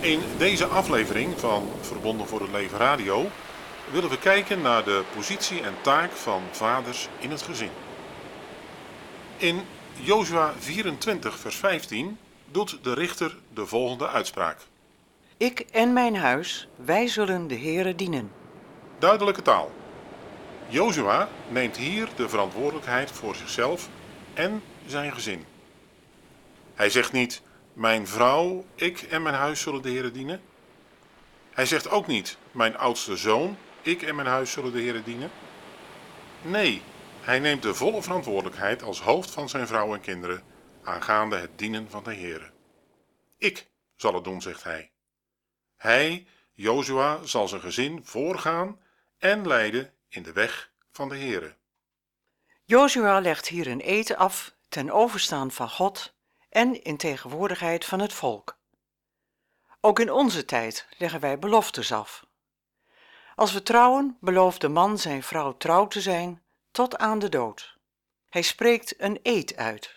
In deze aflevering van Verbonden voor het Leven Radio willen we kijken naar de positie en taak van vaders in het gezin. In Jozua 24, vers 15 doet de richter de volgende uitspraak. Ik en mijn huis, wij zullen de Heere dienen. Duidelijke taal. Jozua neemt hier de verantwoordelijkheid voor zichzelf en zijn gezin. Hij zegt niet, mijn vrouw, ik en mijn huis zullen de Heere dienen. Hij zegt ook niet, mijn oudste zoon, ik en mijn huis zullen de Heere dienen. Nee, hij neemt de volle verantwoordelijkheid als hoofd van zijn vrouw en kinderen aangaande het dienen van de Heere. Ik zal het doen, zegt hij. Hij, Jozua, zal zijn gezin voorgaan en leiden in de weg van de Heere. Jozua legt hier een eten af ten overstaan van God en in tegenwoordigheid van het volk. Ook in onze tijd leggen wij beloftes af. Als we trouwen, belooft de man zijn vrouw trouw te zijn tot aan de dood. Hij spreekt een eed uit.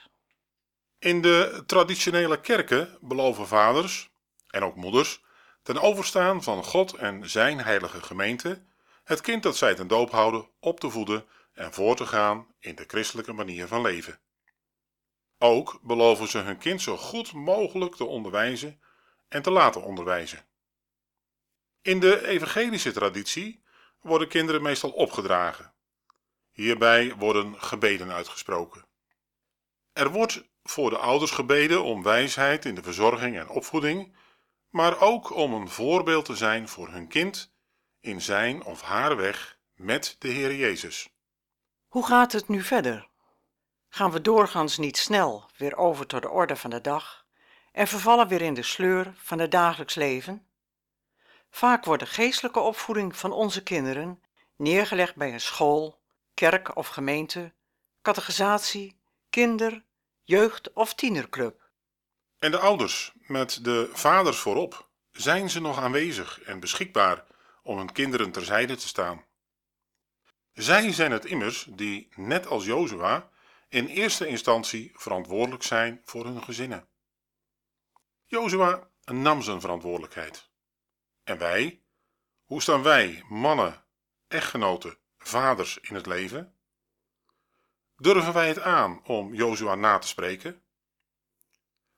In de traditionele kerken beloven vaders en ook moeders ten overstaan van God en zijn heilige gemeente het kind dat zij ten doop houden op te voeden en voor te gaan in de christelijke manier van leven. Ook beloven ze hun kind zo goed mogelijk te onderwijzen en te laten onderwijzen. In de evangelische traditie worden kinderen meestal opgedragen. Hierbij worden gebeden uitgesproken. Er wordt voor de ouders gebeden om wijsheid in de verzorging en opvoeding, maar ook om een voorbeeld te zijn voor hun kind in zijn of haar weg met de Heer Jezus. Hoe gaat het nu verder? Gaan we doorgaans niet snel weer over tot de orde van de dag en vervallen weer in de sleur van het dagelijks leven? Vaak wordt de geestelijke opvoeding van onze kinderen neergelegd bij een school, kerk of gemeente, catechisatie, kinder, jeugd- of tienerclub. En de ouders, met de vaders voorop, zijn ze nog aanwezig en beschikbaar om hun kinderen terzijde te staan? Zij zijn het immers die, net als Jozua, in eerste instantie verantwoordelijk zijn voor hun gezinnen. Jozua nam zijn verantwoordelijkheid. En wij? Hoe staan wij, mannen, echtgenoten, vaders in het leven? Durven wij het aan om Jozua na te spreken?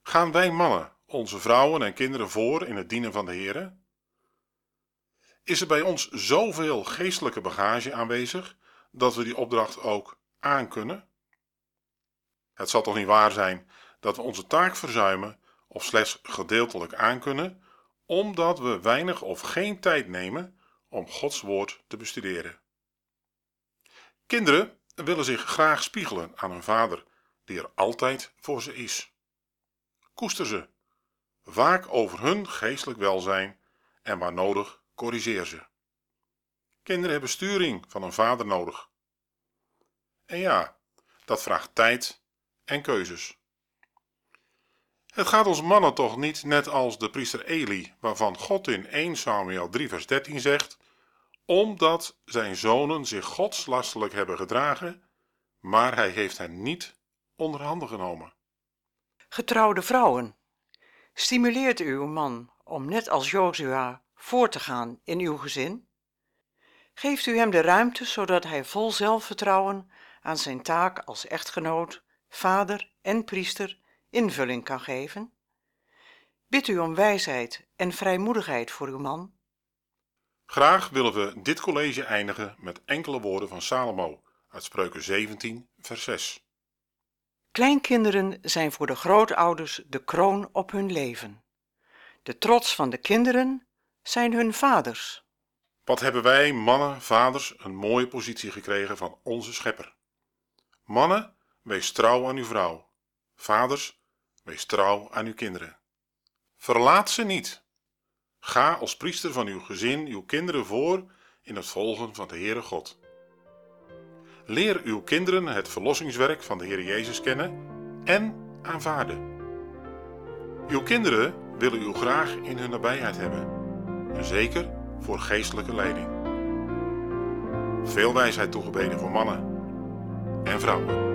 Gaan wij mannen onze vrouwen en kinderen voor in het dienen van de Heere? Is er bij ons zoveel geestelijke bagage aanwezig dat we die opdracht ook aankunnen? Het zal toch niet waar zijn dat we onze taak verzuimen of slechts gedeeltelijk aankunnen, omdat we weinig of geen tijd nemen om Gods woord te bestuderen. Kinderen willen zich graag spiegelen aan hun vader, die er altijd voor ze is. Koester ze. Vaak over hun geestelijk welzijn en waar nodig corrigeer ze. Kinderen hebben sturing van een vader nodig. En ja, dat vraagt tijd en keuzes. Het gaat ons mannen toch niet net als de priester Eli, waarvan God in 1 Samuel 3 vers 13 zegt, omdat zijn zonen zich godslastelijk hebben gedragen, maar hij heeft hen niet onder handen genomen. Getrouwde vrouwen, stimuleert uw man om net als Jozua voor te gaan in uw gezin? Geeft u hem de ruimte zodat hij vol zelfvertrouwen aan zijn taak als echtgenoot, vader en priester invulling kan geven? Bid u om wijsheid en vrijmoedigheid voor uw man? Graag willen we dit college eindigen met enkele woorden van Salomo uit Spreuken 17, vers 6. Kleinkinderen zijn voor de grootouders de kroon op hun leven. De trots van de kinderen zijn hun vaders. Wat hebben wij, mannen, vaders, een mooie positie gekregen van onze schepper. Mannen, wees trouw aan uw vrouw. Vaders, wees trouw aan uw kinderen. Verlaat ze niet. Ga als priester van uw gezin uw kinderen voor in het volgen van de Heere God. Leer uw kinderen het verlossingswerk van de Heer Jezus kennen en aanvaarden. Uw kinderen willen u graag in hun nabijheid hebben, en zeker voor geestelijke leiding. Veel wijsheid toegebeden voor mannen en vrouwen.